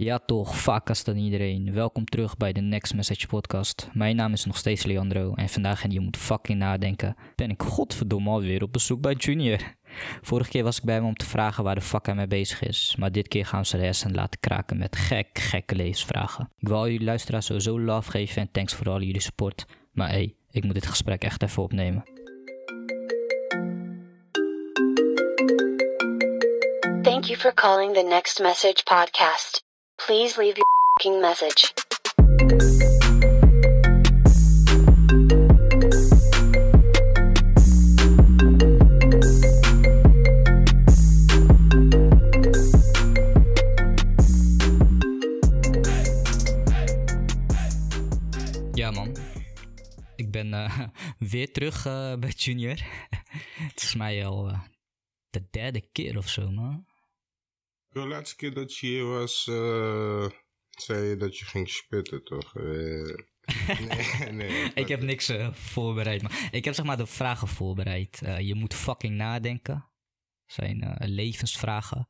Ja toch, vakas dan iedereen. Welkom terug bij de Next Message podcast. Mijn naam is nog steeds Leandro en vandaag, en je moet fucking nadenken, ben ik godverdomme alweer op bezoek bij Junior. Vorige keer was ik bij hem om te vragen waar de fuck hij mee bezig is, maar dit keer gaan we zijn hersenen laten kraken met gek, gekke levensvragen. Ik wil al jullie luisteraars sowieso love geven en thanks voor al jullie support. Maar hey, ik moet dit gesprek echt even opnemen. Thank you for calling the Next Message podcast. Please leave your message. Ja man, ik ben eh, weer terug eh, bij Junior. Het is mij al eh, de derde keer of zo man. De laatste keer dat je hier was, eh, zei je dat je ging spitten, toch? Eh, nee, nee. Ik heb niks eh, voorbereid, man. Ik heb zeg maar de vragen voorbereid. Je moet fucking nadenken. zijn levensvragen.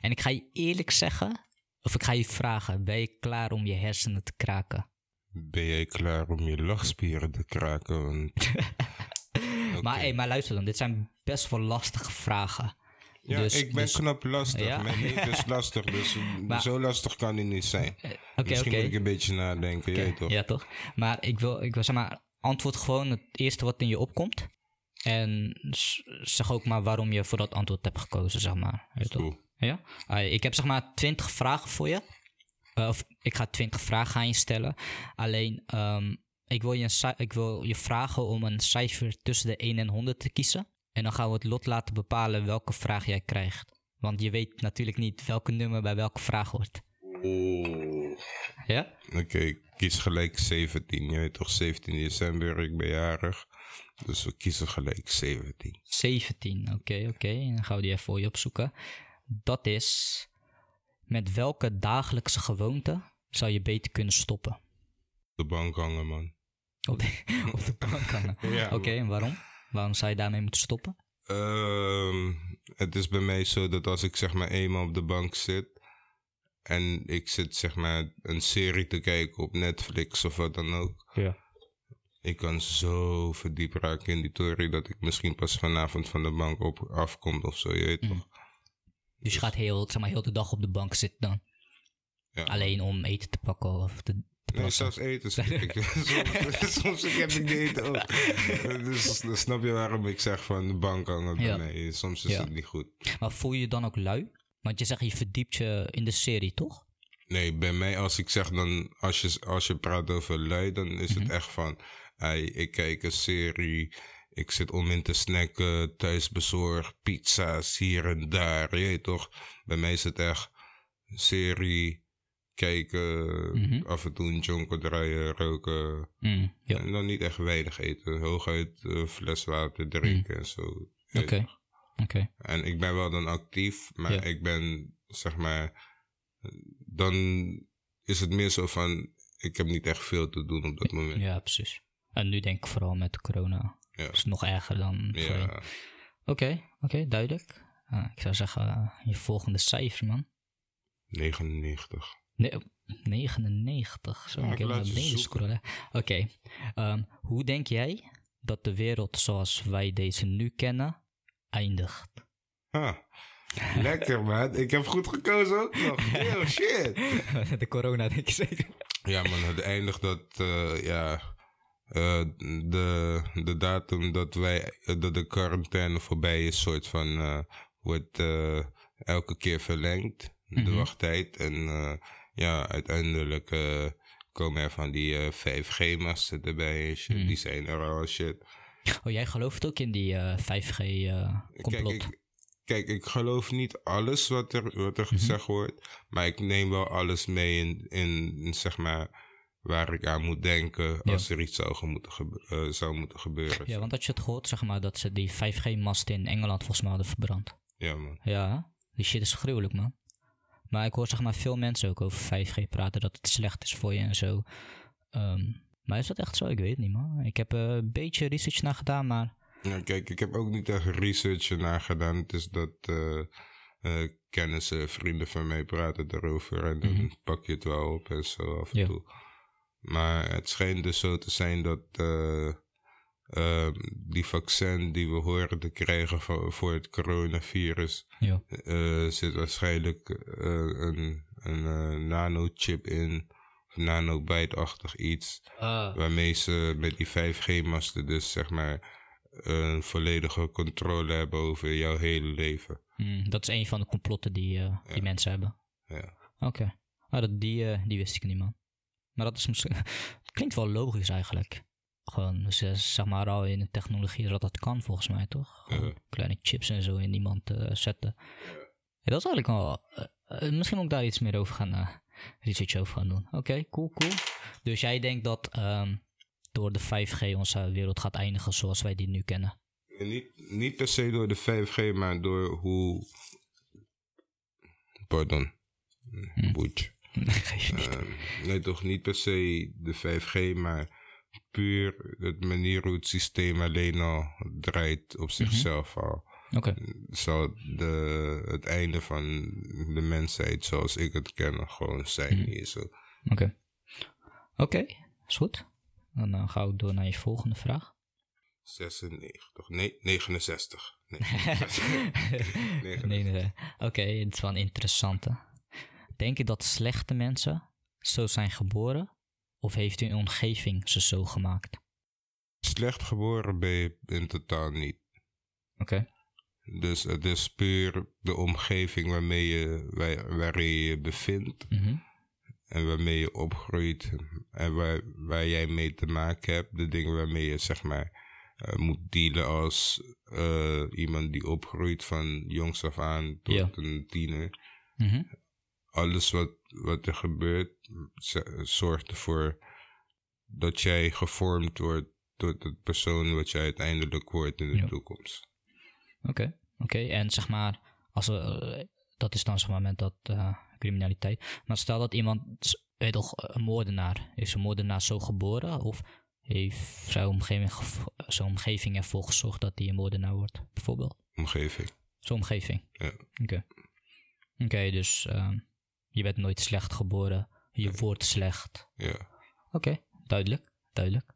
En ik ga je eerlijk zeggen, of ik ga je vragen, ben je klaar om je hersenen te kraken? Ben jij klaar om je lachspieren te kraken? Want, Maar, hey, maar luister dan, dit zijn best wel lastige vragen. Ja, Dus- ik ben dus- knap lastig. Ja. Mijn leven is lastig, dus Maar- zo lastig kan hij niet zijn. Oké, Misschien moet ik een beetje nadenken, toch? Ja, toch? Maar ik wil, ik wil zeg maar, antwoord gewoon het eerste wat in je opkomt. En zeg ook maar waarom je voor dat antwoord hebt gekozen, zeg maar. Weet toch? Ja? Ah, ik heb zeg maar 20 vragen voor je. Eh, of ik ga 20 vragen aan je stellen. Alleen, ehm, ik, wil je ik wil je vragen om een cijfer tussen de 1 en 100 te kiezen. En dan gaan we het lot laten bepalen welke vraag jij krijgt. Want je weet natuurlijk niet welke nummer bij welke vraag hoort. Oeh. Ja? Oké, kies gelijk 17. Je weet toch, 17 december, ik ben jarig. Dus we kiezen gelijk 17. 17, oké, oké. En Dan gaan we die even voor je opzoeken. Dat is, met welke dagelijkse gewoonte zou je beter kunnen stoppen? De bank hangen, man. Op de, op de bank hangen. Ja, Oké, en waarom? Waarom zou je daarmee moeten stoppen? Ehm, het is bij mij zo dat als ik zeg maar eenmaal op de bank zit en ik zit zeg maar een serie te kijken op Netflix of wat dan ook, Ja. ik kan zo verdiept raken in die theorie dat ik misschien pas vanavond van de bank op afkom of zo, je weet Mm. toch? Dus je gaat heel, zeg maar, heel de dag op de bank zitten dan? Ja. Alleen om eten te pakken of te Nee, zelfs eten. soms, soms heb ik niet eten ook. Dus dan snap je waarom ik zeg van de bank hangen bij Ja. mij. Soms is Ja. het niet goed. Maar voel je je dan ook lui? Want je zegt je verdiept je in de serie, toch? Nee, bij mij als ik zeg dan, als je, als je praat over lui, dan is Mhm. het echt van, hey, ik kijk een serie, ik zit om in te snacken, thuisbezorgd, pizza's hier en daar, je toch? Bij mij is het echt serie, kijken, Mhm. af en toe een jonko draaien, roken. Mm, ja. En dan niet echt weinig eten, hooguit een fles water drinken en zo. Oké. Oké. En ik ben wel dan actief, maar Ja. ik ben, zeg maar, dan is het meer zo van, ik heb niet echt veel te doen op dat moment. Ja, precies. En nu denk ik vooral met corona. Ja. Dat is nog erger dan. Ja, Oké, oké, duidelijk. Ah, ik zou zeggen, eh, je volgende cijfer, man. 99. Nee, 99. Zo, Ja, ik heb naar beneden. Oké, ehm, hoe denk jij dat de wereld zoals wij deze nu kennen eindigt? Ha. Lekker man, ik heb goed gekozen ook nog. Yo, shit. de corona, denk ik zeker. Ja man, het eindigt dat, eh, ja, eh, de, de datum dat wij, eh, dat de quarantaine voorbij is, soort van, wordt elke keer verlengd, de Mhm. wachttijd. En eh, ja, uiteindelijk eh, komen er van die eh, 5G-masten erbij en shit, Mhm. die zijn er al shit. Oh, jij gelooft ook in die eh, 5G-complot? Kijk ik, kijk, ik geloof niet alles wat er, wat er Mhm. gezegd wordt. Maar ik neem wel alles mee in, in, in, zeg maar, waar ik aan moet denken als er iets zou, ge- moeten gebe- eh, zou moeten gebeuren. ja, want had je het gehoord, zeg maar, dat ze die 5G-masten in Engeland volgens mij hadden verbrand? Ja, man. Ja, die shit is gruwelijk, man. Maar ik hoor zeg maar veel mensen ook over 5G praten, dat het slecht is voor je en zo. Ehm, maar is dat echt zo? Ik weet het niet, man. Ik heb eh, een beetje research naar gedaan, maar... Ja, kijk, ik heb ook niet echt research ernaar gedaan. Het is dat, eh, kennissen, vrienden van mij praten erover. En dan Mhm. pak je het wel op en zo af en Ja. toe. Maar het schijnt dus zo te zijn dat eh, ehm, die vaccin die we horen te krijgen voor, voor het coronavirus, Ja. eh, zit waarschijnlijk eh, een, een eh, nanochip in, of nanobite-achtig iets, waarmee ze met die 5G-masten dus zeg maar een volledige controle hebben over jouw hele leven. Hmm, dat is een van de complotten die, die mensen hebben. Ja. Oké. Ah, dat, die, die wist ik niet, man. Maar dat is misschien... klinkt wel logisch eigenlijk. Gewoon, zeg maar al in de technologie dat dat kan volgens mij, toch? Gewoon Ja. kleine chips en zo in iemand eh, zetten. Ja, dat is eigenlijk wel... eh, eh, misschien moet ik daar iets meer over gaan... research over gaan doen. Oké, cool, cool. Dus jij denkt dat ehm, door de 5G onze wereld gaat eindigen zoals wij die nu kennen? En niet, niet per se door de 5G, maar door hoe. Pardon. Hm. Boetje. Ehm, nee, toch niet per se de 5G, maar puur de manier hoe het systeem alleen al draait Mhm. op zichzelf al. Oké. Zal de, het einde van de mensheid zoals ik het ken gewoon zijn Mhm. hier zo. Oké. Oké, is goed. Dan eh, gaan we door naar je volgende vraag. 96, nee, 69. Nee, 69. nee, nee. Oké, het is wel een interessante. Denk je dat slechte mensen zo zijn geboren? Of heeft hun omgeving ze zo gemaakt? Slecht geboren ben je in totaal niet. Oké. Dus het is puur de omgeving waarmee je, waar, waarin je je bevindt Mhm. en waarmee je opgroeit en waar, waar jij mee te maken hebt. De dingen waarmee je zeg maar eh, moet dealen als eh, iemand die opgroeit van jongs af aan tot Ja. een tiener. Mhm. Alles wat, wat er gebeurt zorgt ervoor dat jij gevormd wordt tot het persoon wat jij uiteindelijk wordt in de Ja. toekomst. Oké. Oké, en zeg maar, als we, eh, dat is dan zeg maar met dat eh, criminaliteit. Maar stel dat iemand, weet toch, een moordenaar, is een moordenaar zo geboren? Of heeft zijn omgeving, zijn omgeving ervoor gezorgd dat hij een moordenaar wordt, bijvoorbeeld? Omgeving. Zijn omgeving. Ja. Oké. Oké, dus ehm, je bent nooit slecht geboren. Je wordt slecht. Ja. Oké, duidelijk. Duidelijk.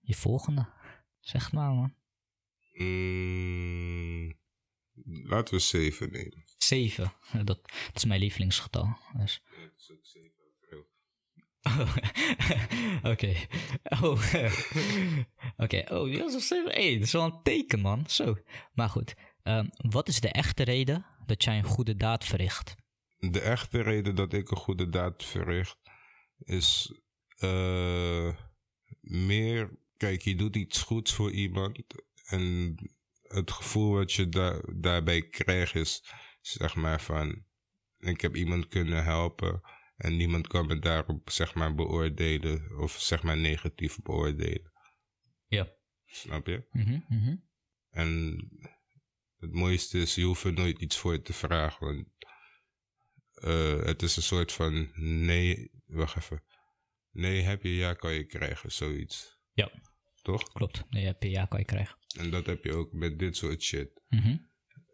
Je volgende. Zeg maar, man. Mm, laten we 7 nemen. Zeven. Dat, dat is mijn lievelingsgetal. Dus. Oké. Oh. Oké. Oh, dat is hey, dat is wel een teken, man. Zo. Maar goed. Ehm, wat is de echte reden dat jij een goede daad verricht? De echte reden dat ik een goede daad verricht is eh, meer. Kijk, je doet iets goeds voor iemand en het gevoel wat je daar daarbij krijgt is, zeg maar, van: ik heb iemand kunnen helpen en niemand kan me daarop, zeg maar, beoordelen of, zeg maar, negatief beoordelen. Ja. Snap je? Mhm, mhm. En het mooiste is, je hoeft er nooit iets voor te vragen. Want eh, het is een soort van nee, wacht even. Nee heb je, ja kan je krijgen, zoiets. Ja. Toch? Klopt. Nee, je hebt je ja kan je krijgen. En dat heb je ook met dit soort shit. Mhm.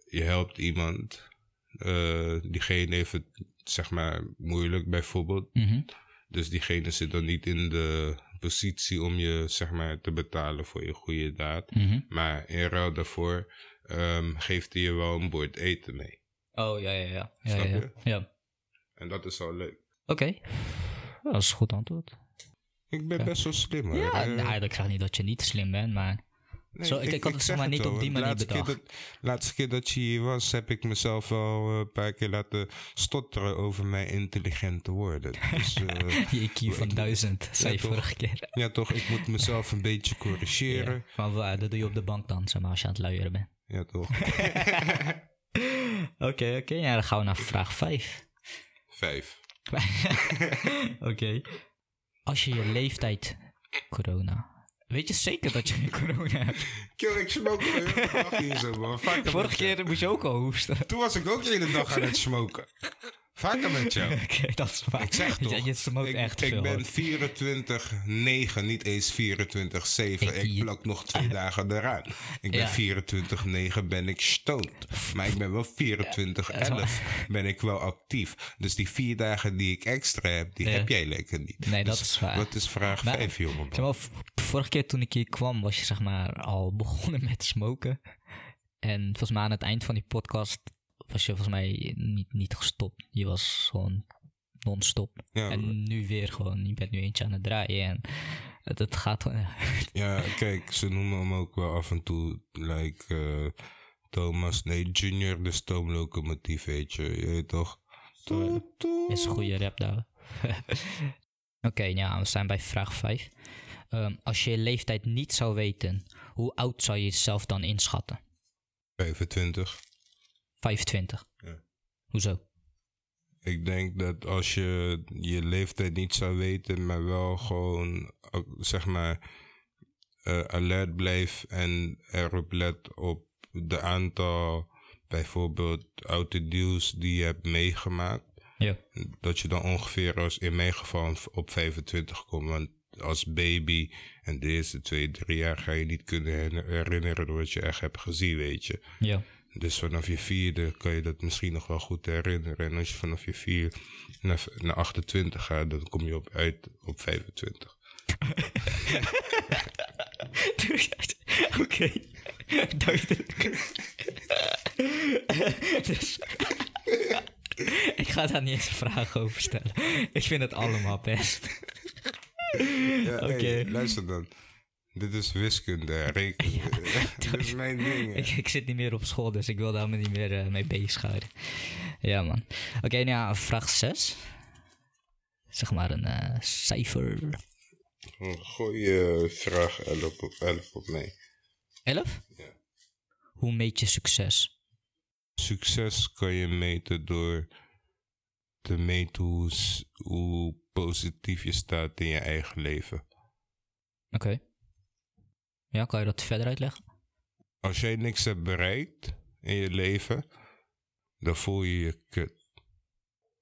Je helpt iemand, eh, diegene heeft het zeg maar moeilijk bijvoorbeeld. Mhm. Dus diegene zit dan niet in de positie om je zeg maar te betalen voor je goede daad. Mhm. Maar in ruil daarvoor ehm, geeft hij je wel een bord eten mee. Oh, ja, ja, ja. ja, Snap ja, je? ja. Ja. En dat is al leuk. Oké. Dat is een goed antwoord. Ik ben best wel slim hoor. Ja, Eh, nou, ik zeg niet dat je niet slim bent, maar... nee, zo, ik- ik had het zeg maar niet op die manier laatste keer bedacht. dat- laatste keer dat je hier was, heb ik mezelf al eh, een paar keer laten stotteren over mijn intelligente woorden. Dus eh, Je IQ van ik- duizend, zei je vorige keer. ja, toch, ik moet mezelf een beetje corrigeren. Ja. Maar waar, dat doe je op de bank dan, zeg maar, als je aan het luieren bent. Ja, toch. Oké, oké. Ja, dan gaan we naar vraag 5. Vijf. oké. Als je je leeftijd... Corona. Weet je zeker dat je corona hebt? Kill, ik smoke de dag hier zo, man. Fuck Vorige keer moest je ook al hoesten. Toen was ik ook de hele dag aan het smoken. Vaker met jou. Oké, dat is waar. Ik zeg toch. Je, ik, echt ik veel. ben hoor. 24-9, niet eens 24-7. Ik, plak nog twee dagen eraan. Ik ben Ja. 24-9, ben ik stoned. Maar ik ben wel 24-11, ben ik wel actief. Dus die vier dagen die ik extra heb, die Ja. heb jij lekker niet. Nee, dat Dus is waar. Wat is vraag Maar- 5, jongen? Zeg vorige keer toen ik hier kwam, was je zeg maar al begonnen met smoken. En volgens mij aan het eind van die podcast was je volgens mij niet, niet gestopt. Je was gewoon non-stop. Ja, en nu weer gewoon, je bent nu eentje aan het draaien. En het, het gaat gewoon... Ja, kijk, ze noemen hem ook wel af en toe, like, eh, Thomas, nee, Junior, de stoomlocomotief, weet je, je weet toch? Toet, toet. is een goede rap daar. Oké, ja, we zijn bij vraag 5. als je je leeftijd niet zou weten, hoe oud zou je jezelf dan inschatten? 25. 25. Ja. Hoezo? Ik denk dat als je je leeftijd niet zou weten, maar wel gewoon, zeg maar, eh, alert blijft en erop let op de aantal, bijvoorbeeld, autodeals die je hebt meegemaakt. Ja. dat je dan ongeveer als in mijn geval op 25 komt. Want als baby en de eerste twee, drie jaar ga je niet kunnen her- herinneren wat je echt hebt gezien, weet je. Ja. Dus vanaf je vierde kan je dat misschien nog wel goed herinneren. En als je vanaf je vier naar, naar 28 gaat, dan kom je op uit op 25. Oké, duidelijk. dus, ik ga daar niet eens een vraag over stellen. Ik vind het allemaal best. Ja, Oké. hey, luister dan. Dit is wiskunde, rekenen. Dit is mijn ding. Ik, ik zit niet meer op school, dus ik wil daar me niet meer eh, mee bezighouden. Ja, man. Oké, nou ja, vraag 6. Zeg maar een eh, cijfer. Gooi je vraag 11 op, 11 op mij. 11? Ja. Hoe meet je succes? Succes kan je meten door te meten hoe positief je staat in je eigen leven. Oké. Ja, kan je dat verder uitleggen? Als jij niks hebt bereikt in je leven, dan voel je je kut.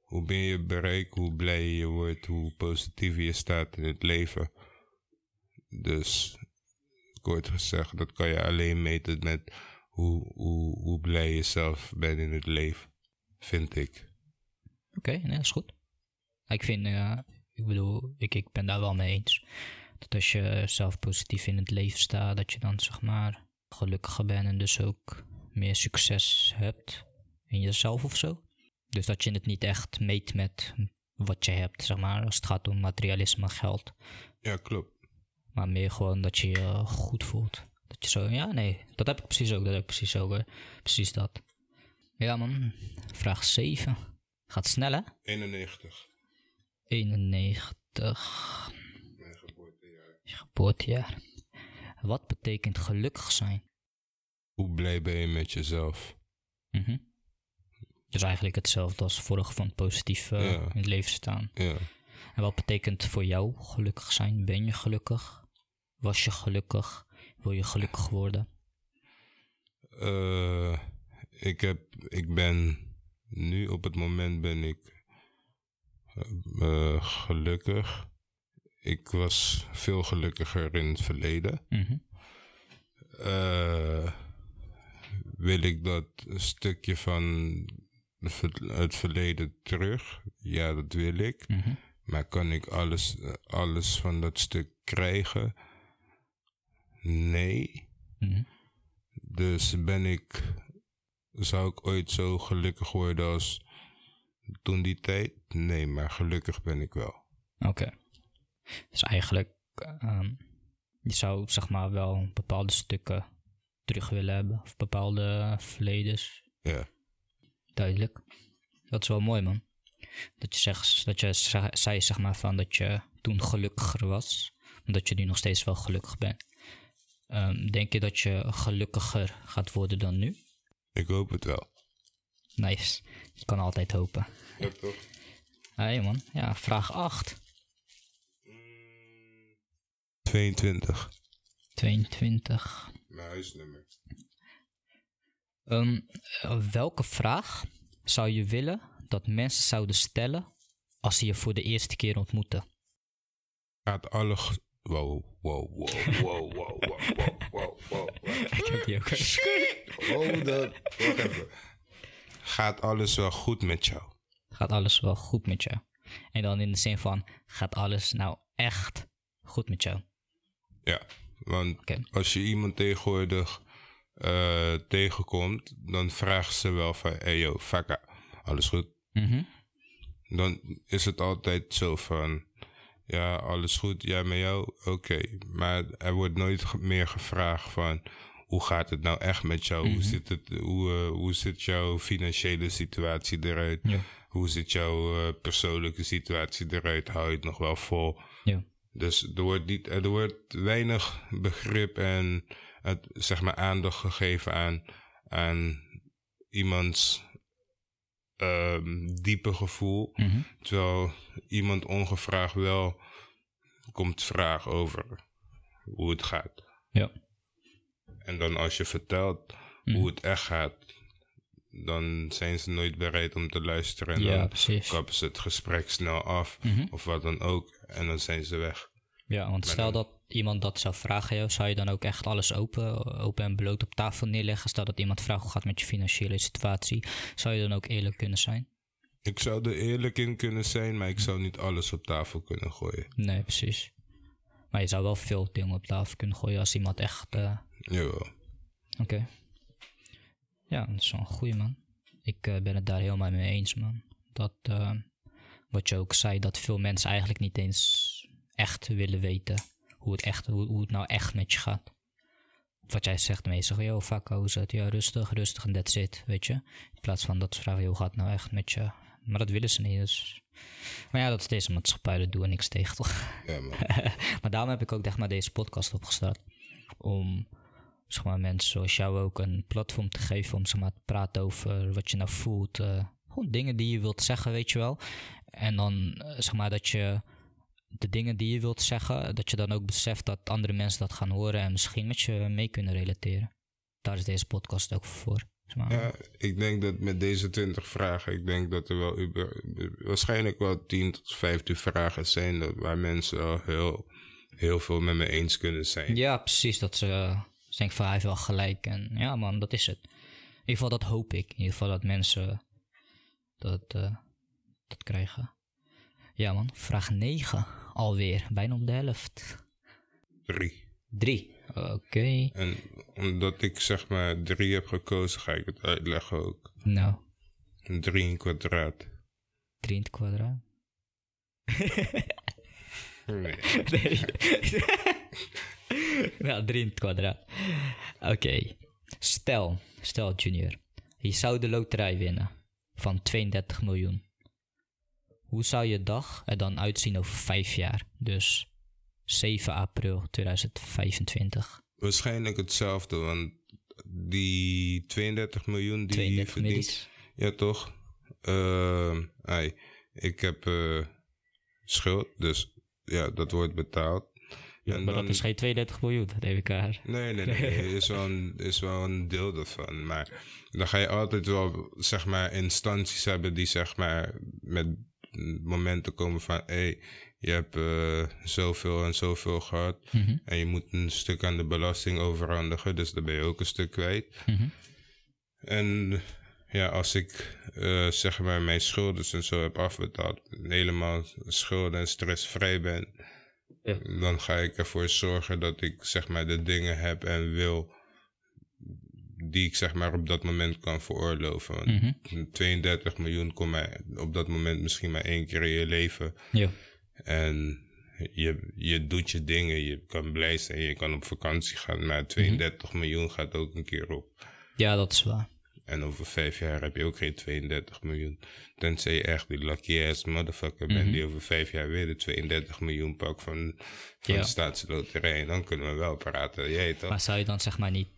Hoe meer je bereikt, hoe blijer je wordt, hoe positiever je staat in het leven. Dus, kort gezegd, dat kan je alleen meten met hoe, hoe, hoe blij je zelf bent in het leven, vind ik. Oké, nee, dat is goed. Ik vind, eh, ik bedoel, ik, ik ben daar wel mee eens. Dat als je zelf positief in het leven staat, dat je dan zeg maar gelukkiger bent en dus ook meer succes hebt in jezelf of zo. Dus dat je het niet echt meet met wat je hebt, zeg maar, als het gaat om materialisme en geld. Ja, klopt. Maar meer gewoon dat je je goed voelt. Dat je zo, ja, nee, dat heb ik precies ook, dat heb ik precies ook, hè. precies dat. Ja man, vraag 7. Gaat snel hè? 91, 91. Je geboortejaar. Wat betekent gelukkig zijn? Hoe blij ben je met jezelf? Mhm. Dus eigenlijk hetzelfde als vorige van positief eh, Ja. in het leven staan. Ja. En wat betekent voor jou gelukkig zijn? Ben je gelukkig? Was je gelukkig? Wil je gelukkig worden? Eh, ik, heb, ik ben nu op het moment ben ik eh, gelukkig. Ik was veel gelukkiger in het verleden. Mhm. Eh, wil ik dat stukje van het verleden terug? Ja, dat wil ik. Mhm. Maar kan ik alles, alles van dat stuk krijgen? Nee. Mhm. Dus ben ik, zou ik ooit zo gelukkig worden als toen die tijd? Nee, maar gelukkig ben ik wel. Oké. Dus eigenlijk, ehm, je zou zeg maar wel bepaalde stukken terug willen hebben. Of bepaalde verledens. Ja, Duidelijk. Dat is wel mooi, man. Dat je, zegt, dat je ze- zei, zeg maar, van dat je toen gelukkiger was. Omdat je nu nog steeds wel gelukkig bent. Ehm, denk je dat je gelukkiger gaat worden dan nu? ik hoop het wel. Nice. Je kan altijd hopen. Ja, toch? Hé man, ja, vraag 8. 22. 22. Mijn huisnummer. Ehm, eh, welke vraag zou je willen dat mensen zouden stellen als ze je voor de eerste keer ontmoeten? Gaat alle... g- Wow, wow, wow, wow, wow, wow, wow, wow, wow. Ik heb die ook. Hold up. Wacht even. Gaat alles wel goed met jou? Gaat alles wel goed met jou? En dan in de zin van, gaat alles nou echt goed met jou? Ja, want als je iemand tegenwoordig eh, tegenkomt, dan vragen ze wel van, hey yo, fakka, alles goed? Mhm. Dan is het altijd zo van, ja, alles goed, ja, met jou, oké. Maar er wordt nooit meer gevraagd van, hoe gaat het nou echt met jou? Hoe, zit het, hoe, eh, hoe zit jouw financiële situatie eruit? Ja. Hoe zit jouw eh, persoonlijke situatie eruit? Hou je het nog wel vol? Ja. Dus er wordt, niet, er wordt weinig begrip en het, zeg maar aandacht gegeven aan, aan iemands ehm, diepe gevoel. Mhm. Terwijl iemand ongevraagd wel komt vragen over hoe het gaat. Ja. En dan als je vertelt Mhm. hoe het echt gaat, dan zijn ze nooit bereid om te luisteren. En Ja, dan precies. kappen ze het gesprek snel af, Mhm. of wat dan ook. En dan zijn ze weg. Ja, want stel dat iemand dat zou vragen, jou, zou je dan ook echt alles open, open en bloot op tafel neerleggen? Stel dat iemand vraagt hoe gaat met je financiële situatie, zou je dan ook eerlijk kunnen zijn? Ik zou er eerlijk in kunnen zijn, maar ik zou niet alles op tafel kunnen gooien. Nee, precies. Maar je zou wel veel dingen op tafel kunnen gooien als iemand echt. eh, Jawel. Oké. Ja, dat is wel een goeie man. Ik eh, ben het daar helemaal mee eens, man. Dat, eh, wat je ook zei, dat veel mensen eigenlijk niet eens echt willen weten hoe het, echt, hoe, hoe het nou echt met je gaat. Wat jij zegt meestal, yo, fuck, hoe is het? Ja, rustig, rustig en that's it, weet je. In plaats van dat ze vragen, hoe gaat het nou echt met je? Maar dat willen ze niet, dus... Maar ja, dat is deze maatschappij, daar doen we niks tegen, toch? Ja, man. maar daarom heb ik ook echt maar deze podcast opgestart. Om zeg maar, mensen zoals jou ook een platform te geven om zeg maar, te praten over wat je nou voelt. eh, gewoon dingen die je wilt zeggen, weet je wel. En dan eh, zeg maar dat je de dingen die je wilt zeggen, dat je dan ook beseft dat andere mensen dat gaan horen en misschien met je mee kunnen relateren. Daar is deze podcast ook voor. Zeg maar. Ja, ik denk dat met deze 20 vragen, ik denk dat er wel uber- waarschijnlijk wel 10 tot 15 vragen zijn waar mensen wel heel, heel veel met me eens kunnen zijn. Ja, precies. Dat ze uh, denken van hij heeft wel gelijk. En ja man, dat is het. In ieder geval dat hoop ik. In ieder geval dat mensen dat, eh, dat krijgen. Ja man, vraag 9 alweer. Bijna op de helft. Drie. 3. Oké. En omdat ik zeg maar drie heb gekozen, ga ik het uitleggen ook. Nou, drie in kwadraat. 3 in het kwadraat. Nee. Nee. nou, 3 in het kwadraat. Oké. Stel, stel Junior. Je zou de loterij winnen van 32 miljoen. Hoe zou je dag er dan uitzien over 5 jaar? Dus 7 april 2025. Waarschijnlijk hetzelfde, want die 32 miljoen die 32 verdient... Ja, toch? Ehm, ai, ik heb eh, schuld, dus ja, dat wordt betaald. En Maar dan- dat is geen 32 miljoen, dat heb ik. Nee, nee, nee. Is wel, een, is wel een deel daarvan. Maar dan ga je altijd wel, zeg maar, instanties hebben die, zeg maar, met momenten komen van... hé, hey, je hebt eh, zoveel en zoveel gehad. Mhm, En je moet een stuk aan de belasting overhandigen. Dus dan ben je ook een stuk kwijt. mhm. En ja, als ik, eh, zeg maar, mijn schulden en zo heb afbetaald... helemaal schulden en stressvrij ben... Ja. dan ga ik ervoor zorgen dat ik, zeg maar, de dingen heb en wil... die ik, zeg maar, op dat moment kan veroorloven. Want Mhm. 32 miljoen komt mij op dat moment misschien maar één keer in je leven... Ja. En je, je doet je dingen, je kan blij zijn, je kan op vakantie gaan, maar 32 miljoen gaat ook een keer op. ja, dat is waar. En over vijf jaar heb je ook geen 32 miljoen. Tenzij je echt die lucky ass motherfucker bent die over vijf jaar weer de 32 miljoen pakt van, van Ja. de staatsloterij. En dan kunnen we wel praten, jij toch? Maar zou je dan zeg maar niet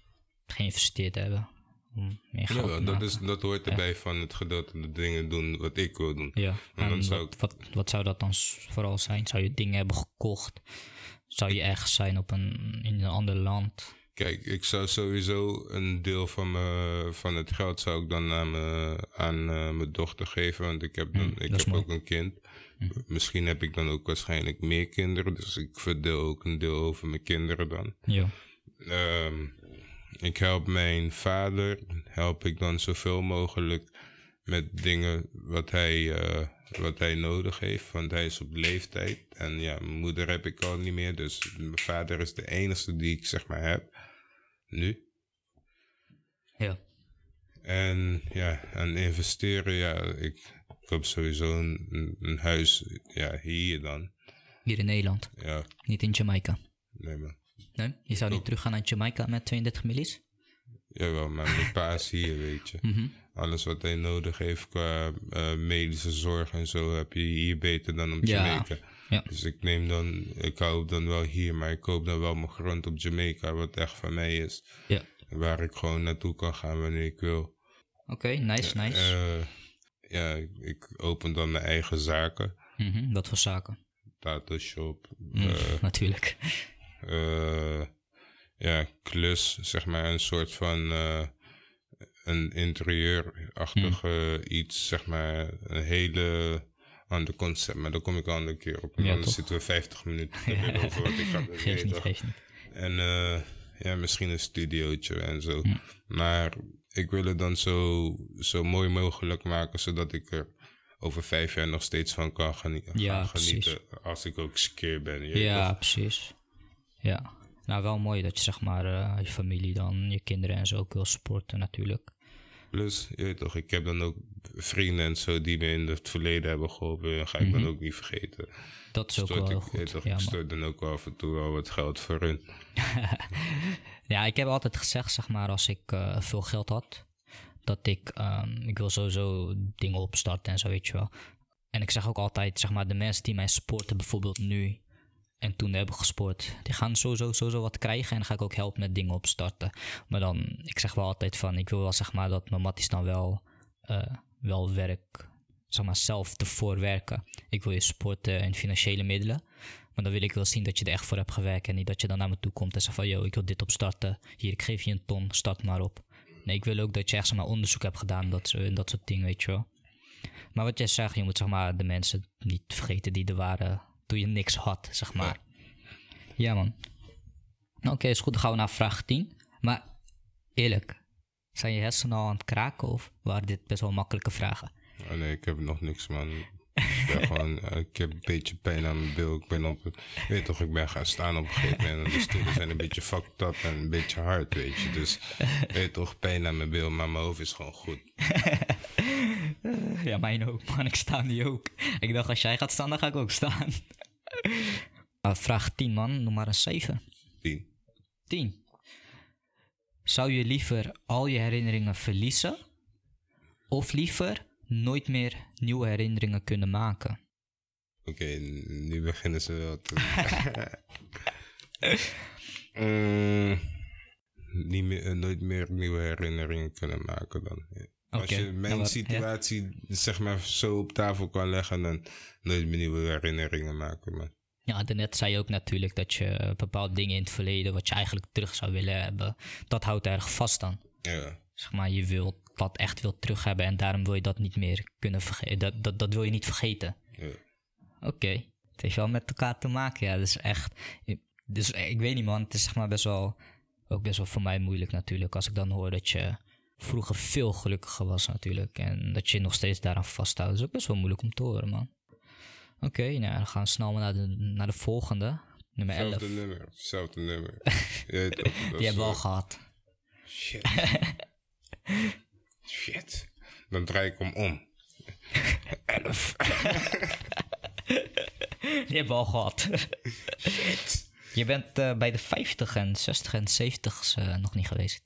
geïnvesteerd hebben? Om meer geld Ja, te dat, is, dat hoort erbij van het gedeelte de dingen doen wat ik wil doen. Ja, dan en zou wat, wat, wat zou dat dan vooral zijn? Zou je dingen hebben gekocht? Zou je ergens zijn op een, in een ander land? Kijk, ik zou sowieso een deel van, me, van het geld zou ik dan aan, me, aan eh, mijn dochter geven. Want ik heb, dan, Mm, ik dat is heb mooi. ook een kind. Misschien heb ik dan ook waarschijnlijk meer kinderen. Dus ik verdeel ook een deel over mijn kinderen dan. Ja. Ehm, ik help mijn vader, help ik dan zoveel mogelijk met dingen wat hij, eh, wat hij nodig heeft. Want hij is op leeftijd. En ja, mijn moeder heb ik al niet meer. Dus mijn vader is de enige die ik zeg maar heb. Nu. Ja. En ja, aan investeren, ja, ik koop sowieso een, huis ja, hier dan. Hier in Nederland. Ja, Niet in Jamaica. nee man. Nee? Je zou niet teruggaan naar Jamaica met 32 millies? Jawel, maar mijn pa is hier, weet je. Mhm. Alles wat hij nodig heeft qua eh, medische zorg en zo heb je hier beter dan op Ja, Jamaica. ja. Dus ik neem dan, ik hou dan wel hier, maar ik koop dan wel mijn grond op Jamaica, wat echt van mij is. Ja. Waar ik gewoon naartoe kan gaan wanneer ik wil. Oké, nice, nice. Eh, ja, ik, open dan mijn eigen zaken. Mhm, Wat voor zaken? Tattoo shop. Mm, eh, natuurlijk. eh, ja, klus, zeg maar, een soort van eh, een interieurachtige iets, zeg maar, een hele ander concept. Maar daar kom ik een andere keer op. Ja, dan zitten we 50 minuten te lullen over wat ik ga doen. Geef weet niet, toch? geef niet. En eh, ja, misschien een studiootje en zo. Maar ik wil het dan zo, zo mooi mogelijk maken, zodat ik er over vijf jaar nog steeds van kan Ja, genieten. precies. Als ik ook skeer ben. Ja, toch? precies. Ja. Nou, wel mooi dat je zeg maar eh, je familie dan, je kinderen en zo ook wil supporten natuurlijk. Plus, je weet toch, ik heb dan ook vrienden en zo die me in het verleden hebben geholpen. Dat ga ik dan ook niet vergeten. Dat is ook Stort wel ik, goed. toch, Ja, ik man. stort dan ook af en toe wel wat geld voor hun. ja, ik heb altijd gezegd, zeg maar, als ik eh, veel geld had, dat ik, ehm, ik wil sowieso dingen opstarten en zo, weet je wel. En ik zeg ook altijd, zeg maar, de mensen die mij sporten, bijvoorbeeld nu en toen hebben gesport, die gaan sowieso, sowieso wat krijgen en ga ik ook helpen met dingen opstarten. Maar dan, ik zeg wel altijd van, ik wil wel zeg maar dat mijn matties dan wel, eh, wel werk, zeg maar, zelf ervoor werken. Ik wil je supporten en financiële middelen. Maar dan wil ik wel zien dat je er echt voor hebt gewerkt. En niet dat je dan naar me toe komt en zegt van... Yo, ik wil dit opstarten. Hier, ik geef je een ton. Start maar op. Nee, ik wil ook dat je echt zeg maar, onderzoek hebt gedaan. Dat, zo- dat soort dingen, weet je wel. Maar wat jij zegt, je moet zeg maar, de mensen niet vergeten die er waren... toen je niks had, zeg maar. Ja, man. Oké, is goed. Dan gaan we naar vraag 10. Maar eerlijk, zijn je hersenen al aan het kraken... of waren dit best wel makkelijke vragen? Oh nee, ik heb nog niks, man. Ik, ben gewoon, eh, ik heb een beetje pijn aan mijn bil. Ik ben op, weet toch, ik ben gaan staan op een gegeven moment. En de stoelen zijn een beetje fucked up en een beetje hard, weet je. Dus, weet toch, pijn aan mijn bil, maar mijn hoofd is gewoon goed. Ja, mijn ook, man. Ik sta nu ook. Ik dacht, als jij gaat staan, dan ga ik ook staan. Ah, vraag 10, man. Noem maar een 7. Tien. 10. Zou je liever al je herinneringen verliezen? Of liever nooit meer nieuwe herinneringen kunnen maken? Oké, nu beginnen ze wel te... Mm, niet meer, eh, nooit meer nieuwe herinneringen kunnen maken dan. Ja. Als je mijn situatie zeg maar zo op tafel kan leggen, dan nooit meer nieuwe herinneringen maken, man. Ja, daarnet zei je ook natuurlijk dat je bepaalde dingen in het verleden... wat je eigenlijk terug zou willen hebben... dat houdt erg vast dan. Ja. Zeg maar, je wilt dat echt wil terug hebben... en daarom wil je dat niet meer kunnen vergeten. Dat, dat, dat wil je niet vergeten. ja. Oké. Het heeft wel met elkaar te maken, ja. Dus echt. Dus ik weet niet, man. Het is zeg maar best wel. Ook best wel voor mij moeilijk natuurlijk. Als ik dan hoor dat je vroeger veel gelukkiger was, natuurlijk. En dat je nog steeds daaraan vasthoudt. Dat is ook best wel moeilijk om te horen, man. Oké, nou, dan gaan we snel maar naar de, naar de volgende. Nummer 11. Hetzelfde nummer, hetzelfde nummer. Toch, dat Die hebben we al eh, gehad. Shit. Shit. Dan draai ik hem om. Elf. Die hebben we al gehad. Je bent eh, bij de 50 en 60 en 70 eh, nog niet geweest.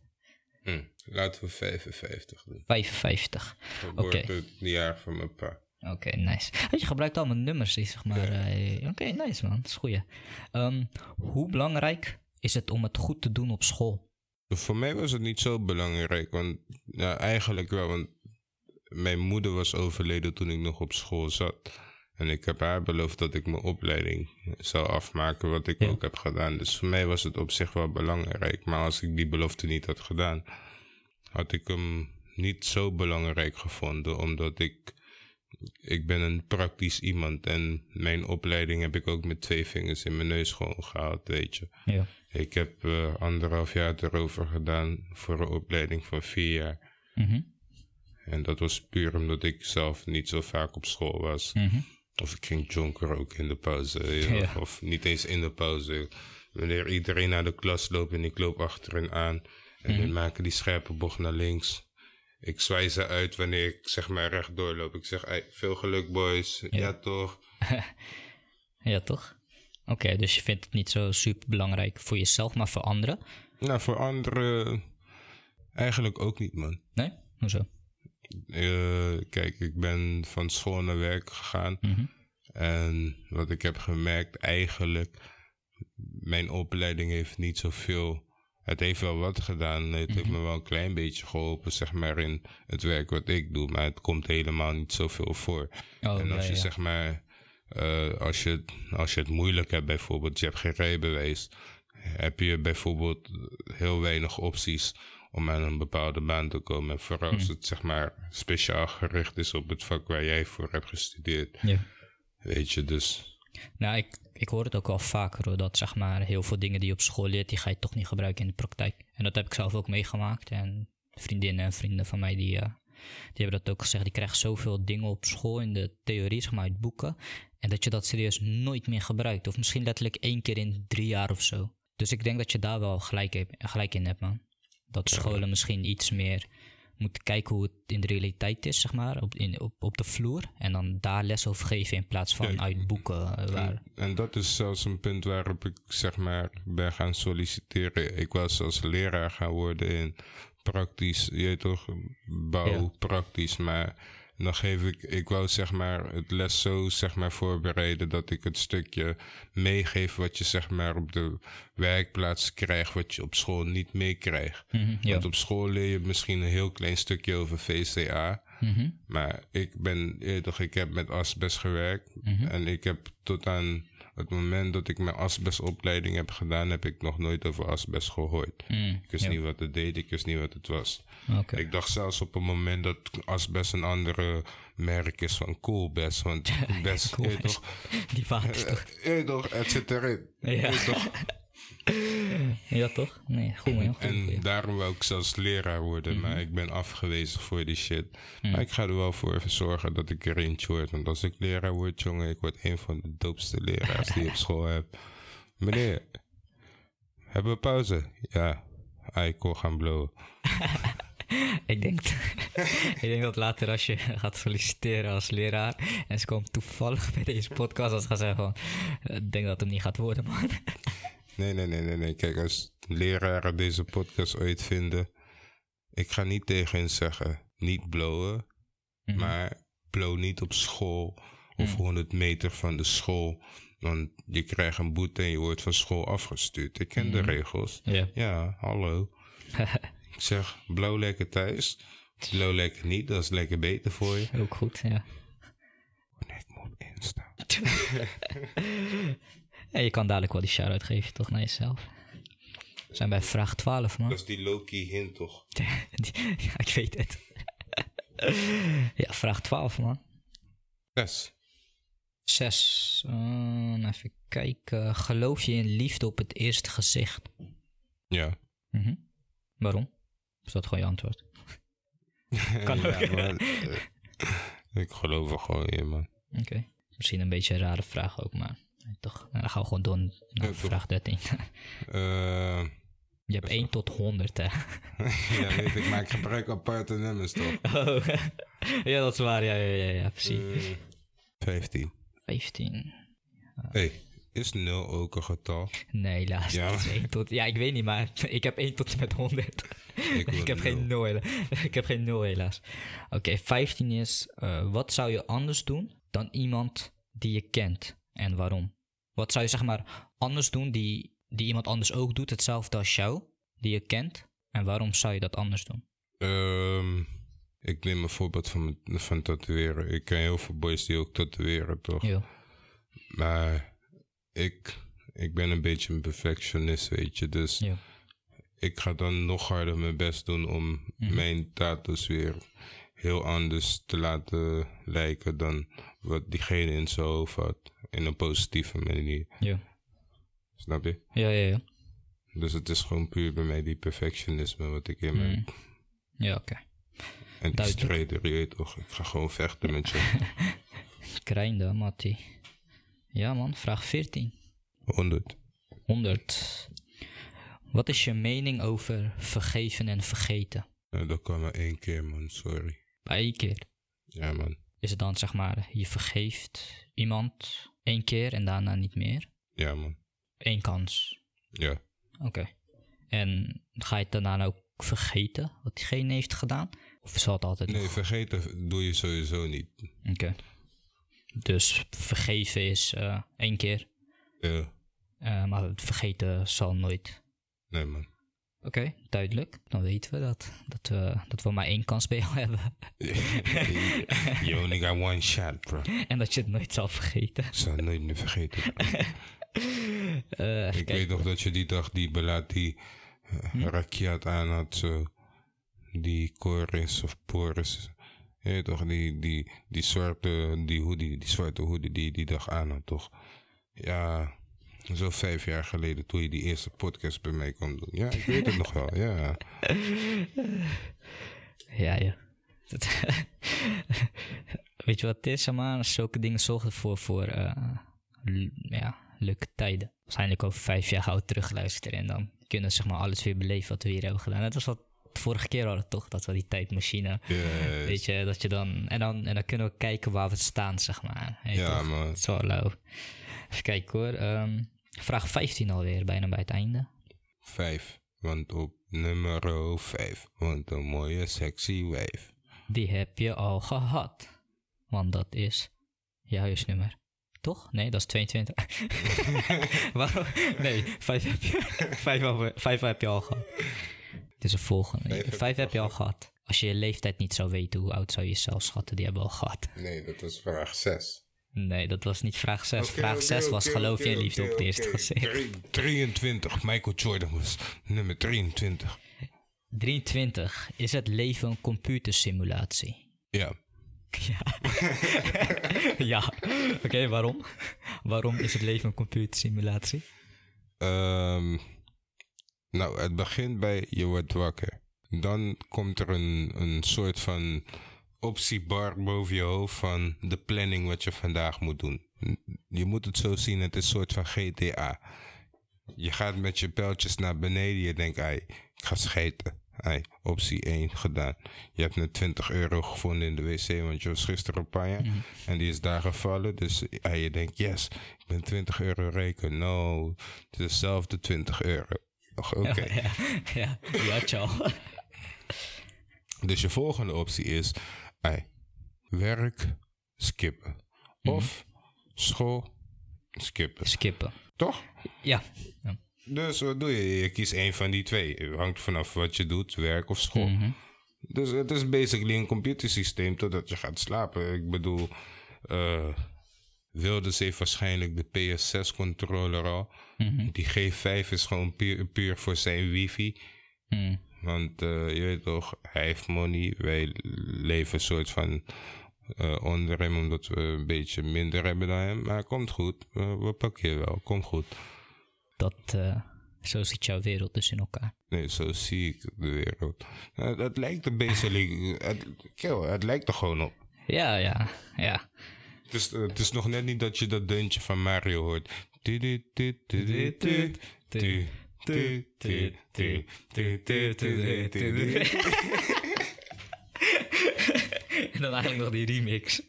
Hm, Laten we 55 doen. 55. Geboorte Oké. het jaar van mijn pa. Oké, nice. Je gebruikt allemaal nummers, die zeg maar. eh, Oké, nice man. Dat is goeie. Ehm, hoe belangrijk is het om het goed te doen op school? Voor mij was het niet zo belangrijk, want ja, eigenlijk wel, want mijn moeder was overleden toen ik nog op school zat. En ik heb haar beloofd dat ik mijn opleiding zou afmaken, wat ik Ja. ook heb gedaan. Dus voor mij was het op zich wel belangrijk. Maar als ik die belofte niet had gedaan, had ik hem niet zo belangrijk gevonden, omdat ik. Ik ben een praktisch iemand en mijn opleiding heb ik ook met twee vingers in mijn neus gewoon gehaald, weet je. Ja. Ik heb eh, anderhalf jaar erover gedaan voor een opleiding van vier jaar. Mhm. En dat was puur omdat ik zelf niet zo vaak op school was. Mhm. Of ik ging jonker ook in de pauze. ja. Ja. Of niet eens in de pauze. Wanneer iedereen naar de klas loopt en ik loop achter hen aan. En Mhm. we maken die scherpe bocht naar links. Ik zwaai ze uit wanneer ik zeg maar rechtdoor loop. Ik zeg, "Ei, veel geluk boys. Ja, toch? Ja, toch? Oké, dus je vindt het niet zo super belangrijk voor jezelf, maar voor anderen? Nou, voor anderen eigenlijk ook niet, man. Nee? Hoezo? Eh, kijk, ik ben van school naar werk gegaan. Mhm. En wat ik heb gemerkt, eigenlijk, mijn opleiding heeft niet zoveel. Het heeft wel wat gedaan. Het heeft me wel een klein beetje geholpen, zeg maar, in het werk wat ik doe. Maar het komt helemaal niet zoveel voor. Oh, en als ja, je ja. zeg maar, eh, als, je, als je het moeilijk hebt bijvoorbeeld, je hebt geen rijbewijs, heb je bijvoorbeeld heel weinig opties om aan een bepaalde baan te komen. En vooral als het zeg maar speciaal gericht is op het vak waar jij voor hebt gestudeerd. Ja. Weet je, dus Nou, ik, ik hoor het ook wel vaker hoor, dat zeg maar heel veel dingen die je op school leert, die ga je toch niet gebruiken in de praktijk. En dat heb ik zelf ook meegemaakt. En vriendinnen en vrienden van mij, die, eh, die hebben dat ook gezegd. Die krijgen zoveel dingen op school in de theorie, zeg maar, uit boeken. En dat je dat serieus nooit meer gebruikt. Of misschien letterlijk één keer in drie jaar of zo. Dus ik denk dat je daar wel gelijk, heb- gelijk in hebt, man. Dat scholen misschien iets meer moeten kijken hoe het in de realiteit is, zeg maar, op, in, op, op de vloer. En dan daar les over geven in plaats van Ja, uit boeken. eh, waar, En, en dat is zelfs een punt waarop ik zeg maar ben gaan solliciteren. Ik was als leraar gaan worden in praktisch, je toch, bouw, Ja. praktisch. Maar dan geef ik, ik wou zeg maar het les zo zeg maar voorbereiden dat ik het stukje meegeef wat je zeg maar op de werkplaats krijgt, wat je op school niet meekrijgt. Mhm, ja. Want op school leer je misschien een heel klein stukje over VCA. Mhm, Maar ik ben, toch, ik heb met asbest gewerkt. mhm. En ik heb tot aan het moment dat ik mijn asbestopleiding heb gedaan, heb ik nog nooit over asbest gehoord. Mm, Ik wist ja. niet wat het deed, ik wist niet wat het was. Ik dacht zelfs op een moment dat asbest een andere merk is van Coolbest. Want best, je weet Coolbest. toch, Die waters toch? je weet toch, het zit erin. Ja. Weet toch? Ja, toch? Nee, goed man. Goed, En daarom wou ik zelfs leraar worden, maar ik ben afgewezen voor die shit. Maar ik ga er wel voor even zorgen dat ik er eentje word. Want als ik leraar word, jongen, ik word een van de doopste leraars die je op school hebt. Meneer, hebben we pauze? Ja, ik kon gaan blowen. Ik denk, ik denk dat later als je gaat solliciteren als leraar en ze komt toevallig bij deze podcast, als ze gaan zeggen van, ik denk dat het hem niet gaat worden, man. Nee, nee, nee, nee, nee. Kijk, als leraren deze podcast ooit vinden, ik ga niet tegen hen zeggen, niet blowen, Mhm. maar blow niet op school of 100 meter van de school. Want je krijgt een boete en je wordt van school afgestuurd. Ik ken de regels. Ja. Ja, hallo. ik zeg, blauw lekker thuis. Blauw lekker niet, dat is lekker beter voor je. Ook goed, ja. Nee, ik moet op Insta. ja. Je kan dadelijk wel die shout-out geven, toch, naar jezelf. We zijn bij vraag 12, man. Dat is die Loki hint toch? Die- ja, ik weet het. ja, vraag 12, man. Zes. Zes. Eh, even kijken. Geloof je in liefde op het eerste gezicht? Ja. Mhm. Waarom? Is dat gewoon je antwoord? Kan ook. ja, maar, eh, ik geloof er gewoon in, man. Oké. Misschien een beetje een rare vraag ook, maar toch. Nou, dan gaan we gewoon door naar vraag 13. Eh, je hebt 1 tot 100, hè? ja, weet ik, maar ik gebruik aparte nummers toch? Oh. ja, dat is waar. Ja, ja, ja, ja precies. Eh, 15. 15. hey, is 0 ook een getal? Nee, helaas. Ja. dat is 1 tot, ja, ik weet niet, maar ik heb 1 tot en met 100. Ik, heb geen 0 helaas. ik heb geen 0 helaas. Oké, 15 is, eh, wat zou je anders doen dan iemand die je kent en waarom? Wat zou je zeg maar anders doen die, die iemand anders ook doet, hetzelfde als jou, die je kent en waarom zou je dat anders doen? Ehm, ik neem een voorbeeld van, van tatoeëren. Ik ken heel veel boys die ook tatoeëren, toch? Ja. Maar ik, ik ben een beetje een perfectionist, weet je. Dus Ja. ik ga dan nog harder mijn best doen om Mhm. mijn tattoos weer heel anders te laten lijken dan wat diegene in zijn hoofd had. In een positieve manier. Ja. Snap je? Ja, ja, ja. Dus het is gewoon puur bij mij die perfectionisme wat ik in me Mm. Ja, oké. En die strijder, je toch. Ik ga gewoon vechten met je. Krijnde, Mattie. Ja, man. Vraag 14. 100. 100. Wat is je mening over vergeven en vergeten? Nou, dat kan maar één keer, man. Sorry. Bij één keer. Ja, man. Is het dan zeg maar, je vergeeft iemand één keer en daarna niet meer? Ja, man. Eén kans. Ja. Oké. En ga je het daarna ook vergeten wat diegene heeft gedaan? Of zal het altijd Nee, nog- vergeten doe je sowieso niet. Oké. Dus vergeven is eh, één keer, Ja. eh, maar het vergeten zal nooit. Nee, man. Oké, duidelijk. Dan weten we dat. Dat we, dat we maar één kans bij jou hebben. you only got one shot, bro. en dat je het nooit zal vergeten. Ik zal het nooit meer vergeten. Eh, ik kijken. weet nog dat je die dag die Belat die Hm? uh, rakiat aan had, zo. Die Coris of Poris. Je weet toch, die, die, die zwarte, die hoodie, die zwarte hoodie die die dag aan had, toch? Ja, zo vijf jaar geleden toen je die eerste podcast bij mij kon doen. Ja, ik weet het nog wel, ja. Ja, ja. Weet je wat het is, maar? Zulke dingen zorgen ervoor voor eh, ja, leuke tijden. Waarschijnlijk over vijf jaar gaan we terugluisteren en dan kunnen we zeg maar alles weer beleven wat we hier hebben gedaan. Dat was wat de vorige keer hadden, toch? Dat we die tijdmachine, Yes. weet je, dat je dan... En dan, en dan kunnen we kijken waar we staan, zeg maar. Ja, toch? man. Het is wel lauw. Even kijken hoor. Ehm, vraag 15 alweer, bijna bij het einde. Vijf, want op nummer vijf woont een mooie sexy wijf. Die heb je al gehad. Want dat is je huisnummer. Toch? Nee, dat is 22. Waarom? Nee, vijf heb je, vijf, al- vijf heb je al gehad. Het is een volgende. Vijf Vijf, heb heb je al gehad. Als je je leeftijd niet zou weten, hoe oud zou je jezelf schatten? Die hebben we al gehad. Nee, dat was vraag zes. Nee, dat was niet vraag 6. Oké, vraag oké, 6 was geloof je in liefde op het eerste gezicht. Drie- 23, Michael Jordan was nummer 23. 23. Is het leven een computersimulatie? Ja, Ja. ja. Oké, waarom? Waarom is het leven een computersimulatie? Ehm, nou, het begint bij je wordt wakker. Dan komt er een, een soort van optiebar boven je hoofd van de planning wat je vandaag moet doen. Je moet het zo zien, het is een soort van GTA. Je gaat met je pijltjes naar beneden, je denkt, ai, ik ga scheten. Ai, optie 1 gedaan. Je hebt net 20 euro gevonden in de wc, want je was gisteren op Panja. En die is daar gevallen, dus ai, je denkt, yes, ik ben 20 euro reken. No, het is dezelfde 20 euro. Oké. Ja, ja, al. Dus je volgende optie is ei, werk skippen. Of school skippen. Skippen. Toch? Ja. ja. Dus wat doe je? Je kiest één van die twee. Het hangt vanaf wat je doet, werk of school. Mhm. Dus het is basically een computersysteem totdat je gaat slapen. Ik bedoel, eh Wilders heeft waarschijnlijk de PS6-controller al. Mhm. Die G5 is gewoon puur, puur voor zijn wifi. Mhm. Want eh, je weet toch, hij heeft money. Wij leven een soort van eh, onder hem, omdat we een beetje minder hebben dan hem. Maar komt goed. We, we pakken je wel. Komt goed. Dat, eh, zo ziet jouw wereld dus in elkaar. Nee, zo zie ik de wereld. Het lijkt er basically... Het, kill, het lijkt er gewoon op. Ja, ja, ja. Het is, het is nog net niet dat je dat deuntje van Mario hoort. Tu, tu, tu, tu, en dan eigenlijk nog die remix.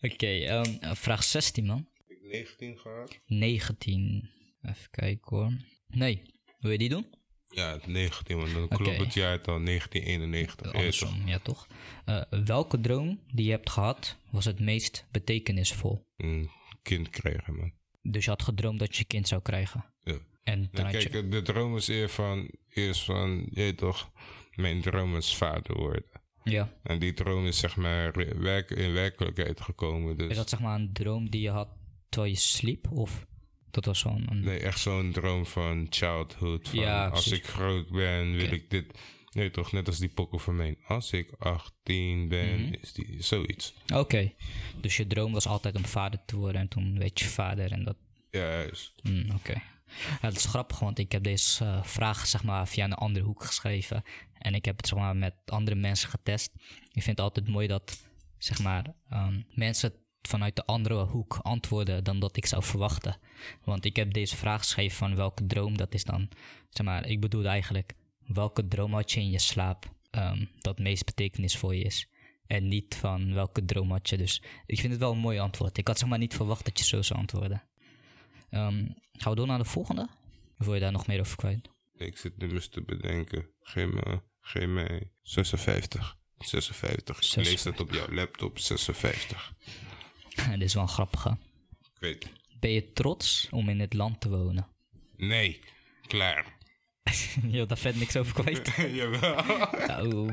Oké, ehm, vraag 16 man. Ik 19 gehad? 19. Even kijken hoor. Nee, wil je die doen? Ja, 19, want dan klopt het jaar dan 1991. Andersom, ja toch? Eh, welke droom die je hebt gehad was het meest betekenisvol? Een kind krijgen man. Dus je had gedroomd dat je kind zou krijgen? En dan je... kijk, de droom is eerst van, eerst van, je toch, mijn droom is vader worden. Ja. En die droom is zeg maar werk, in werkelijkheid gekomen. Dus Is dat zeg maar een droom die je had terwijl je sliep? Of dat was zo'n... een- nee, echt zo'n droom van childhood. Van Ja, als ik groot ben, wil ik dit. Nee, toch net als die pokken van mij. Als ik 18 ben, Mhm. is die zoiets. Oké. Dus je droom was altijd om vader te worden en toen werd je vader en dat... Ja, juist. Hmm, Oké. Dat is grappig, want ik heb deze eh, vraag zeg maar, via een andere hoek geschreven. En ik heb het zeg maar, met andere mensen getest. Ik vind het altijd mooi dat zeg maar, ehm, mensen vanuit de andere hoek antwoorden dan dat ik zou verwachten. Want ik heb deze vraag geschreven van welke droom dat is dan. Zeg maar, ik bedoel eigenlijk, welke droom had je in je slaap ehm, dat meest betekenisvol is? En niet van welke droom had je. Dus ik vind het wel een mooi antwoord. Ik had zeg maar niet verwacht dat je zo zou antwoorden. Ehm, gaan we door naar de volgende? Of wil je daar nog meer over kwijt? Ik zit nummers te bedenken. Geef me, geef me 56. 56. Ik lees 56. dat op jouw laptop. 56. Dit is wel een grappige. Ik weet. Ben je trots om in dit land te wonen? Nee. Klaar. je wilt daar vet niks over kwijt. Jawel. nou,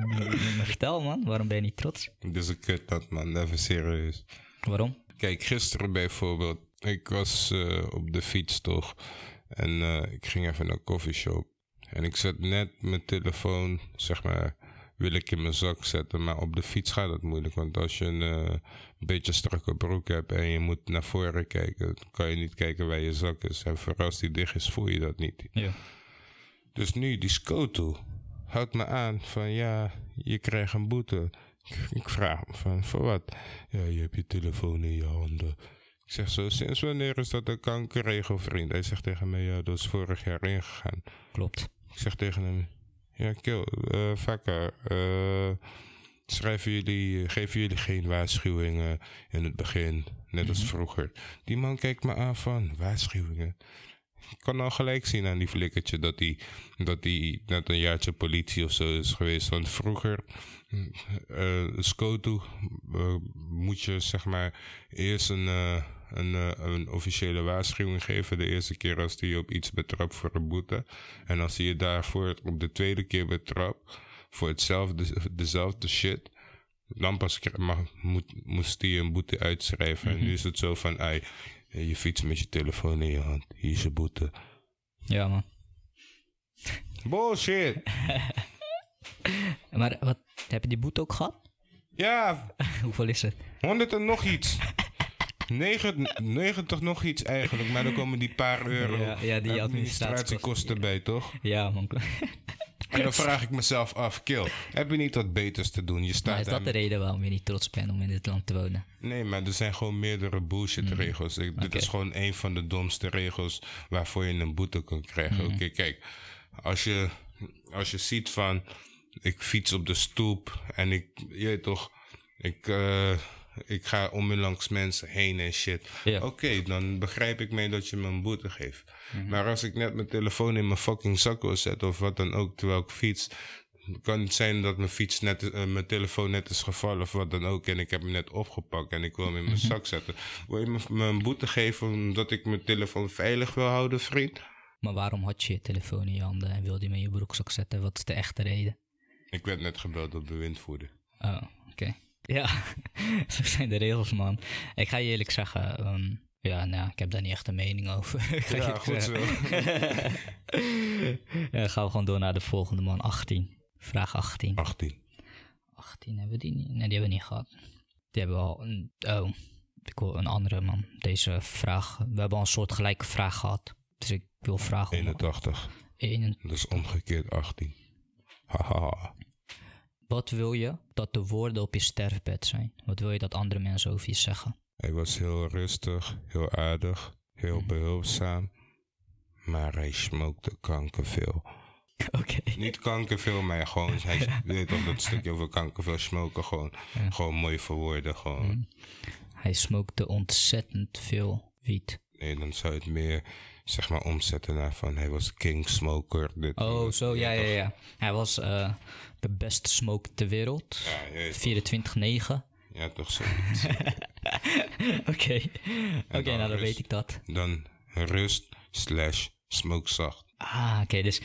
vertel man, waarom ben je niet trots? Dit is een kut dat man. Even serieus. Waarom? Kijk, gisteren bijvoorbeeld. Ik was eh, op de fiets toch. En eh, ik ging even naar een coffeeshop. En ik zet net mijn telefoon, zeg maar, wil ik in mijn zak zetten. Maar op de fiets gaat het moeilijk. Want als je een eh, beetje strakke broek hebt en je moet naar voren kijken, dan kan je niet kijken waar je zak is. En vooral als die dicht is, voel je dat niet. Ja. Dus nu, die Scoto houdt me aan van ja, je krijgt een boete. Ik- Ik vraag hem van, voor wat? Ja, je hebt je telefoon in je handen. Ik zeg zo, sinds wanneer is dat een kankerregel, vriend? Hij zegt tegen mij, ja, dat is vorig jaar ingegaan. Klopt. Ik zeg tegen hem, ja, kill, vakker, eh, schrijven jullie, geven jullie geen waarschuwingen in het begin, net als vroeger. Die man kijkt me aan van, waarschuwingen? Ik kan al gelijk zien aan die flikkertje dat hij dat die net een jaartje politie of zo is geweest. Want vroeger, eh Scoto, eh, moet je zeg maar eerst een, een, eh, een officiële waarschuwing geven. De eerste keer als hij je op iets betrapt voor een boete. En als hij je daarvoor op de tweede keer betrapt voor hetzelfde, dezelfde shit. Dan pas mag, moet, moest hij een boete uitschrijven. En nu is het zo van, ai, je fietst met je telefoon in je hand. Hier is je boete. Ja man. Bullshit! Maar wat, heb je die boete ook gehad? Ja, Hoeveel is het? 100 en nog iets. 9, 90 nog iets eigenlijk, maar dan komen die paar euro Ja, ja, die administratiekosten bij, toch? Ja man. En dan vraag ik mezelf af, kill, heb je niet wat beters te doen? Je Maar staat is dat de reden waarom je niet trots bent om in dit land te wonen? Nee, maar er zijn gewoon meerdere bullshit regels. Ik- Dit Hmm. Oké. is gewoon een van de domste regels waarvoor je een boete kan krijgen. Hmm. Oké, kijk, als je, als je ziet van, ik fiets op de stoep en ik, je toch, ik, eh, ik ga om en langs mensen heen en shit. Ja. Oké, dan begrijp ik mee dat je me een boete geeft. Mhm. Maar als ik net mijn telefoon in mijn fucking zak wil zetten of wat dan ook terwijl ik fiets, kan het zijn dat mijn fiets net, eh, mijn telefoon net is gevallen of wat dan ook. En ik heb hem net opgepakt en ik wil hem in mijn zak zetten. Wil je me, me een boete geven omdat ik mijn telefoon veilig wil houden, vriend? Maar waarom had je je telefoon in je handen en wilde je hem in je broekzak zetten? Wat is de echte reden? Ik werd net gebeld door bewindvoerder. Oh, oké. Ja, zo zijn de regels, man. Ik ga je eerlijk zeggen, ehm, ja, nou, ik heb daar niet echt een mening over. Ja, goed zeggen. ja, gaan we gewoon door naar de volgende, man. 18. Vraag 18. 18. 18 hebben we die niet? Nee, die hebben we niet gehad. Die hebben we al. een- Oh, ik wil een andere, man. Deze vraag. We hebben al een soort gelijke vraag gehad. Dus ik wil vragen. om- 81. 81. Dat is omgekeerd 18. Haha. Wat wil je dat de woorden op je sterfbed zijn? Wat wil je dat andere mensen over je zeggen? Hij was heel rustig, heel aardig, heel behulpzaam. Maar hij smokte kankerveel. Oké. Niet kankerveel, maar gewoon, hij weet toch dat stukje over kankerveel smoken. Gewoon, gewoon mooi verwoorden. Gewoon. Hij smokte ontzettend veel wiet. Nee, dan zou het meer, zeg maar, omzetten naar van hij was king smoker. Dit, Oh, zo, ja, ja, ja. Hij was eh, de beste smoker ter wereld. Ja, je weet toch. 24-9. Ja, toch zoiets. Oké. Oké, nou dan rust. weet ik dat. dan rust slash smoke zacht. Ah, oké, dus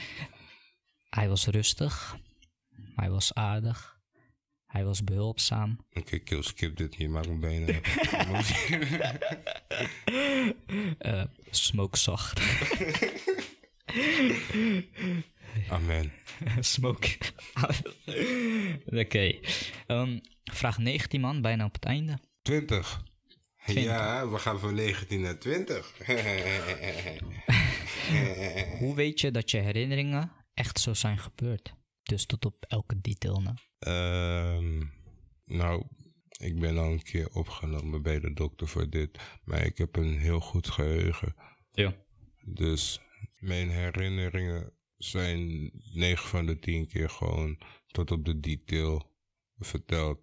hij was rustig. Hij was aardig. Hij was behulpzaam. Oké, kill, skip dit. Je maakt mijn benen. Eh smoke zacht. Amen. smoke. Oké. Ehm, vraag 19 man, bijna op het einde. 20. Ja, we gaan van 19 naar 20. Hoe weet je dat je herinneringen echt zo zijn gebeurd? Dus tot op elke detail na. Ehm, nou, ik ben al een keer opgenomen bij de dokter voor dit. Maar ik heb een heel goed geheugen. Ja. Dus mijn herinneringen zijn 9 van de 10 keer gewoon tot op de detail verteld.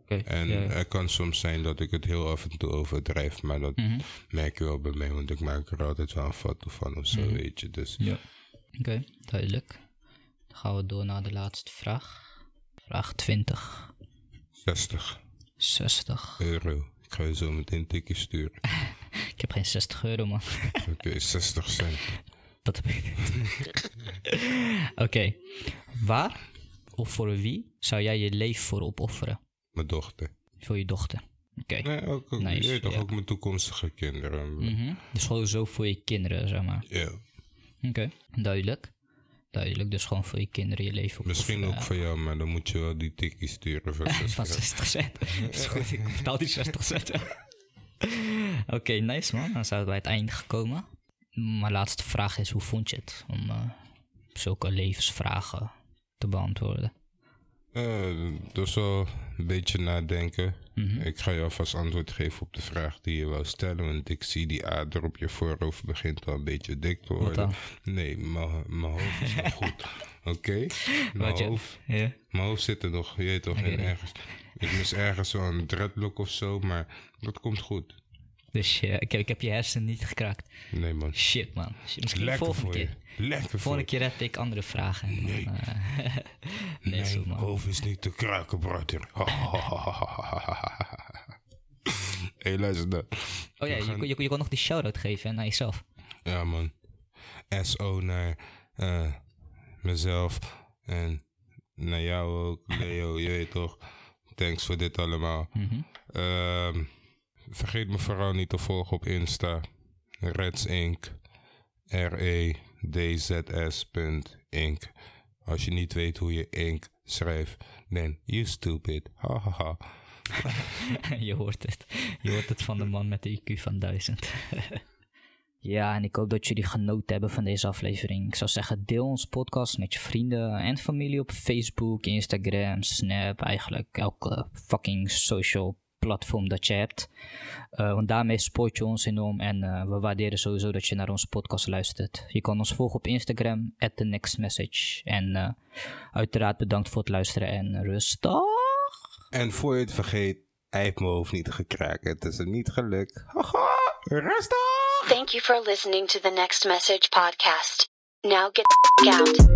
Oké. En ja. er kan soms zijn dat ik het heel af en toe overdrijf. Maar dat Mhm. merk je wel bij mij, want ik maak er altijd wel een foto van of zo, Mhm. weet je. Dus Ja. Oké, duidelijk. Dan gaan we door naar de laatste vraag. Vraag 20. 60 60. euro. Ik ga je zo meteen een tikje sturen. Ik heb geen 60 euro, man. Oké, 60 cent. Dat heb ik. Oké. Waar of voor wie zou jij je leven voor opofferen? Mijn dochter. Voor je dochter. Oké. Nee, ook, ook, Nice, toch ja. ook mijn toekomstige kinderen. Mhm. Dus gewoon zo voor je kinderen, zeg maar. Ja, Oké. Duidelijk. Duidelijk, dus gewoon voor je kinderen je leven misschien opofferen. ook voor jou, maar dan moet je wel die tikkie sturen van 60 Van 60 cent. Is goed, ik betaal die 60 cent. Oké, nice man. Dan zijn we bij het einde gekomen. Mijn laatste vraag is, hoe vond je het om eh, zulke levensvragen te beantwoorden? Eh, dus wel een beetje nadenken. Mhm. Ik ga je alvast antwoord geven op de vraag die je wou stellen. Want ik zie die ader op je voorhoofd begint al een beetje dik te worden. Nee, mijn hoofd is nog goed. Oké? Mijn, hoofd- mijn hoofd zit er nog, je weet toch, in Oké. ergens. Ik mis ergens zo'n dreadlock of zo, maar dat komt goed. Dus eh, ik, heb, ik heb je hersenen niet gekraakt. Nee man. Shit man. Shit, misschien Lekker volgende voor je. keer. Lekker voor Volgende je. keer heb ik andere vragen. En dan, Nee. eh, nee, zo man. hoofd is niet te kraken, brother. Hé, hey, luister dan. Oh ja, je, kon- je, je kon nog die shout-out geven hè, naar jezelf. Ja, man. SO naar eh, mezelf en naar jou ook, Leo. Je weet toch. Thanks voor dit allemaal. Ehm, vergeet me vooral niet te volgen op Insta. Reds. R-E-D-Z-S. Inc. Als je niet weet hoe je Inc. schrijft, then you stupid. Ha ha ha. je hoort het. Je hoort het van de man met de IQ van 1000. ja, en ik hoop dat jullie genoten hebben van deze aflevering. Ik zou zeggen, deel ons podcast met je vrienden en familie op Facebook, Instagram, Snap, eigenlijk elke fucking social platform dat je hebt. Eh, want daarmee support je ons enorm en eh, we waarderen sowieso dat je naar onze podcast luistert. Je kan ons volgen op Instagram, at the next message. En eh, uiteraard bedankt voor het luisteren en rustig. En voor je het vergeet, hij heeft mijn hoofd niet gekraakt. Het is hem niet gelukt. Haha, rustig! Thank you for listening to the Next Message podcast. Now get out.